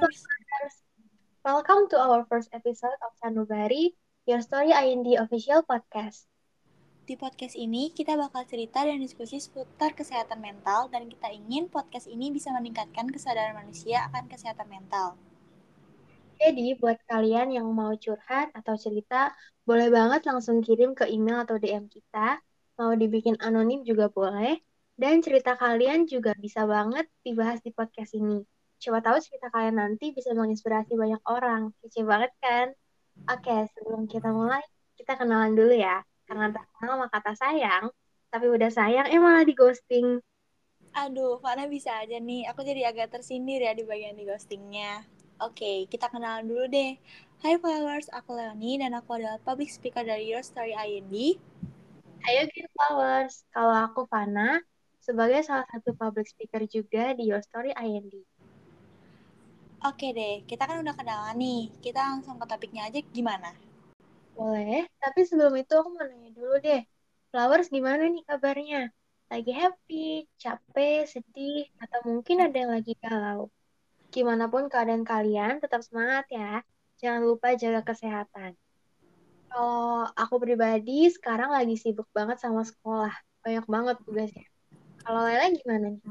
Flowers! Welcome to our first episode of Sanubari, Your Story IND Official Podcast. Di podcast ini, kita bakal cerita dan diskusi seputar kesehatan mental dan kita ingin podcast ini bisa meningkatkan kesadaran manusia akan kesehatan mental. Jadi, buat kalian yang mau curhat atau cerita, boleh banget langsung kirim ke email atau DM kita. Mau dibikin anonim juga boleh. Dan cerita kalian juga bisa banget dibahas di podcast ini. Coba tahu cerita kalian nanti bisa menginspirasi banyak orang. Kece banget kan? Oke, sebelum kita mulai, kita kenalan dulu ya. Karena tak kenal sama kata sayang, tapi udah sayang, eh malah di ghosting. Aduh, mana bisa aja nih. Aku jadi agak tersindir ya di bagian di ghostingnya. Oke, kita kenalan dulu deh. Hai followers, aku Leonie dan aku adalah public speaker dari Your Story IND. Ayo Green Flowers, kalau aku Fana, sebagai salah satu public speaker juga di Your Story IND. Oke deh, kita kan udah kenalan nih. Kita langsung ke topiknya aja gimana? Boleh, tapi sebelum itu aku mau nanya dulu deh. Flowers gimana nih kabarnya? Lagi happy, capek, sedih, atau mungkin ada yang lagi galau? Gimana pun keadaan kalian, tetap semangat ya. Jangan lupa jaga kesehatan. Kalau aku pribadi, sekarang lagi sibuk banget sama sekolah. Banyak banget tugasnya. Kalau Lela gimana nih?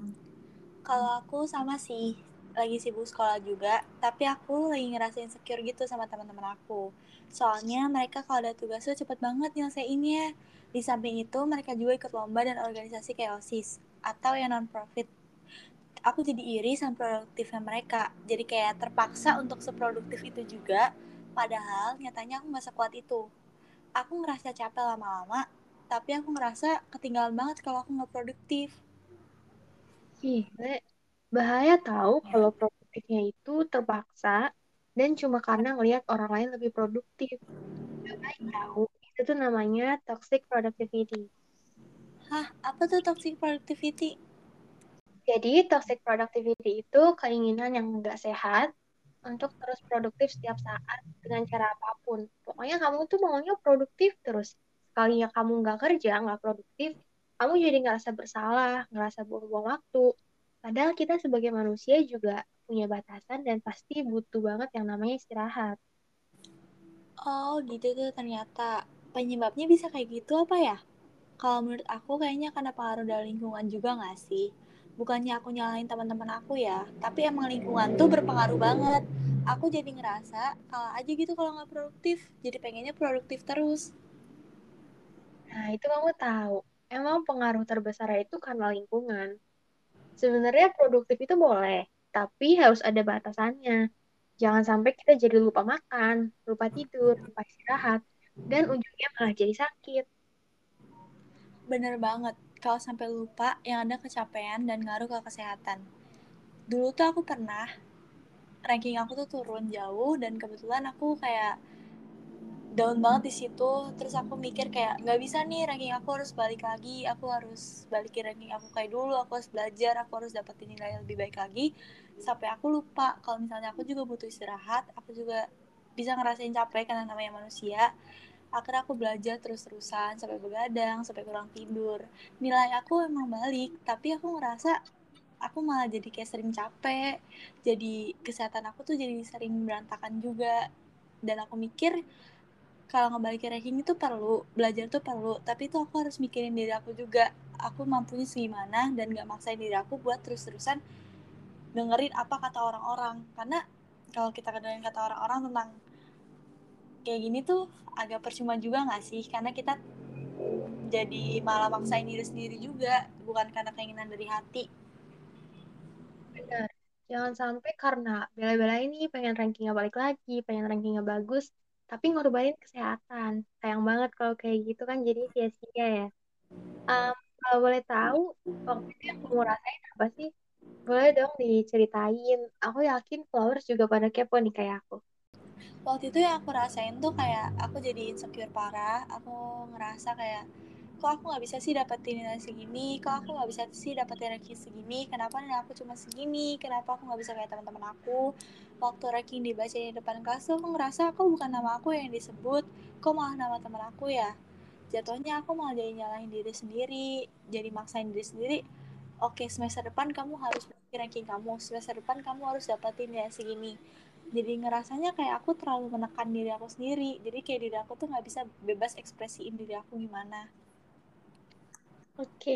Kalau aku sama sih, lagi sibuk sekolah juga, tapi aku lagi ngerasa insecure gitu sama teman-teman aku. Soalnya mereka kalau ada tugas tuh cepet banget nyelesainnya. Di samping itu, mereka juga ikut lomba dan organisasi kayak OSIS atau yang non-profit. Aku jadi iri sama produktifnya mereka. Jadi kayak terpaksa untuk seproduktif itu juga, padahal nyatanya aku nggak sekuat itu. Aku ngerasa capek lama-lama, tapi aku ngerasa ketinggalan banget kalau aku nggak produktif. Ih, Bahaya tahu kalau produktifnya itu terpaksa dan cuma karena ngelihat orang lain lebih produktif. Baik tahu. Itu tuh namanya toxic productivity. Hah, apa tuh toxic productivity? Jadi, toxic productivity itu keinginan yang nggak sehat untuk terus produktif setiap saat dengan cara apa pun. Pokoknya kamu tuh maunya produktif terus. Sekalinya kamu nggak kerja, nggak produktif, kamu jadi ngerasa bersalah, ngerasa buang-buang waktu, Padahal kita sebagai manusia juga punya batasan dan pasti butuh banget yang namanya istirahat. Oh, gitu tuh ternyata. Penyebabnya bisa kayak gitu apa ya? Kalau menurut aku kayaknya karena pengaruh dari lingkungan juga gak sih? Bukannya aku nyalain teman-teman aku ya, tapi emang lingkungan tuh berpengaruh banget. Aku jadi ngerasa kalah aja gitu kalau nggak produktif, jadi pengennya produktif terus. Nah, itu kamu tahu. Emang pengaruh terbesar itu karena lingkungan. Sebenarnya produktif itu boleh, tapi harus ada batasannya. Jangan sampai kita jadi lupa makan, lupa tidur, lupa istirahat, dan ujungnya malah jadi sakit. Bener banget, kalau sampai lupa yang ada kecapean dan ngaruh ke kesehatan. Dulu tuh aku pernah, ranking aku tuh turun jauh dan kebetulan aku kayak down banget di situ. Terus aku mikir kayak nggak bisa nih ranking aku harus balik lagi. Aku harus balikin ranking aku kayak dulu. Aku harus belajar. Aku harus dapetin nilai yang lebih baik lagi. Sampai aku lupa kalau misalnya aku juga butuh istirahat aku juga bisa ngerasain capek karena namanya manusia. Akhirnya aku belajar terus-terusan sampai begadang sampai kurang tidur. Nilai aku emang balik tapi aku ngerasa aku malah jadi kayak sering capek. Jadi kesehatan aku tuh jadi sering berantakan juga. Dan aku mikir kalau ngebalikin ranking itu perlu belajar tuh perlu. Tapi itu aku harus mikirin diri aku juga. Aku mampunya segimana dan gak maksain diri aku buat terus-terusan dengerin apa kata orang-orang. Karena kalau kita dengerin kata orang-orang tentang kayak gini tuh agak percuma juga gak sih? Karena kita jadi malah maksain diri sendiri juga bukan karena keinginan dari hati. Benar. Jangan sampai karena bela-bela ini pengen rankingnya balik lagi pengen rankingnya bagus tapi ngorbanin kesehatan. Sayang banget kalau kayak gitu kan jadi sia-sia ya. Um, kalau boleh tahu, waktu itu yang kamu rasain apa sih? Boleh dong diceritain. Aku yakin Flowers juga pada kepo nih kayak aku. Waktu itu yang aku rasain tuh kayak aku jadi insecure parah. Aku ngerasa kayak kok aku nggak bisa sih dapetin nilai segini? Kok aku nggak bisa sih dapetin ranking segini? Kenapa nilai aku cuma segini? Kenapa aku nggak bisa kayak teman-teman aku? Waktu ranking dibaca di depan kelas tuh aku ngerasa kok bukan nama aku yang disebut. Kok malah nama teman aku ya? Jatuhnya aku malah jadi nyalahin diri sendiri jadi maksain diri sendiri. Oke semester depan kamu harus ranking kamu. Semester depan kamu harus dapatin ya segini. Jadi ngerasanya kayak aku terlalu menekan diri aku sendiri. Jadi kayak diri aku tuh nggak bisa bebas ekspresiin diri aku gimana Oke,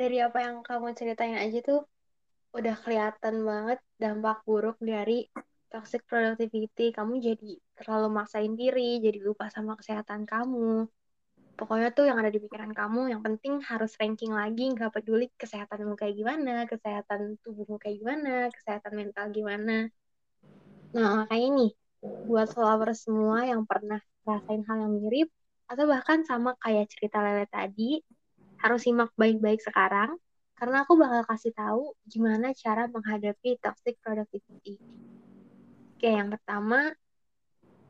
dari apa yang kamu ceritain aja tuh udah kelihatan banget dampak buruk dari toxic productivity. Kamu jadi terlalu maksain diri, jadi lupa sama kesehatan kamu. Pokoknya tuh yang ada di pikiran kamu, yang penting harus ranking lagi, nggak peduli kesehatanmu kayak gimana, kesehatan tubuhmu kayak gimana, kesehatan mental gimana. Nah, makanya nih, buat followers semua yang pernah rasain hal yang mirip, atau bahkan sama kayak cerita Lele tadi, harus simak baik-baik sekarang, karena aku bakal kasih tahu gimana cara menghadapi toxic productivity. Oke, yang pertama,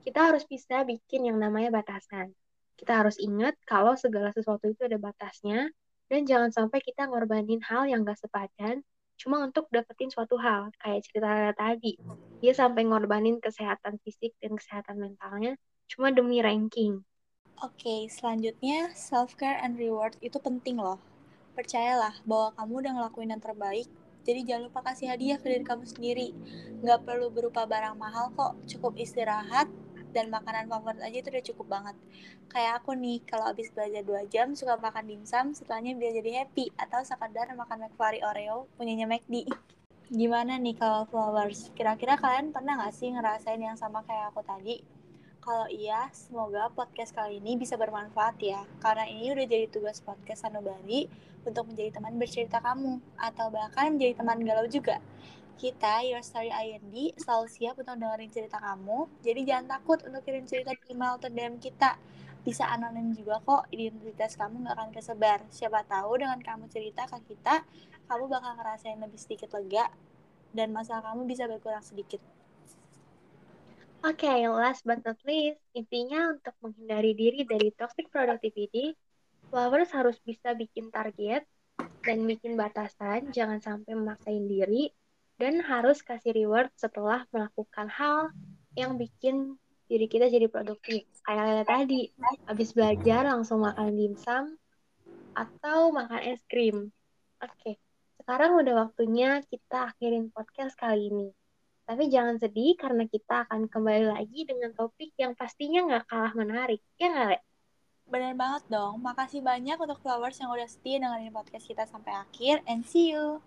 kita harus bisa bikin yang namanya batasan. Kita harus ingat kalau segala sesuatu itu ada batasnya, dan jangan sampai kita ngorbanin hal yang gak sepadan cuma untuk dapetin suatu hal. Kayak cerita tadi, dia sampai ngorbanin kesehatan fisik dan kesehatan mentalnya cuma demi ranking. Oke, selanjutnya self-care and reward itu penting loh. Percayalah bahwa kamu udah ngelakuin yang terbaik, jadi jangan lupa kasih hadiah ke diri kamu sendiri. Nggak perlu berupa barang mahal kok, cukup istirahat, dan makanan favorit aja itu udah cukup banget. Kayak aku nih, kalau habis belajar 2 jam suka makan dimsum, setelahnya biar jadi happy, atau sekadar makan McFlurry Oreo punyanya McD. Gimana nih kalau flowers? Kira-kira kalian pernah gak sih ngerasain yang sama kayak aku tadi? Kalau iya, semoga podcast kali ini bisa bermanfaat ya. Karena ini udah jadi tugas podcast Sanubari untuk menjadi teman bercerita kamu. Atau bahkan menjadi teman galau juga. Kita, Your Story IND, selalu siap untuk dengerin cerita kamu. Jadi jangan takut untuk kirim cerita di email atau DM kita. Bisa anonim juga kok, identitas kamu gak akan kesebar. Siapa tahu dengan kamu cerita ke kita, kamu bakal ngerasain lebih sedikit lega dan masalah kamu bisa berkurang sedikit. Oke, okay, last but not least, intinya untuk menghindari diri dari toxic productivity, flowers harus bisa bikin target dan bikin batasan, jangan sampai memaksain diri, dan harus kasih reward setelah melakukan hal yang bikin diri kita jadi produktif. Kayak tadi, habis belajar langsung makan dimsum atau makan es krim. Oke, okay. sekarang udah waktunya kita akhirin podcast kali ini. Tapi jangan sedih karena kita akan kembali lagi dengan topik yang pastinya nggak kalah menarik. Ya nggak, Le? Bener banget dong. Makasih banyak untuk Flowers yang udah setia dengerin podcast kita sampai akhir. And see you.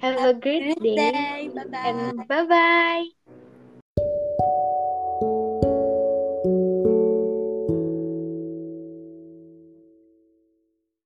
Have, Have a great, great day. day. Bye-bye. And bye-bye.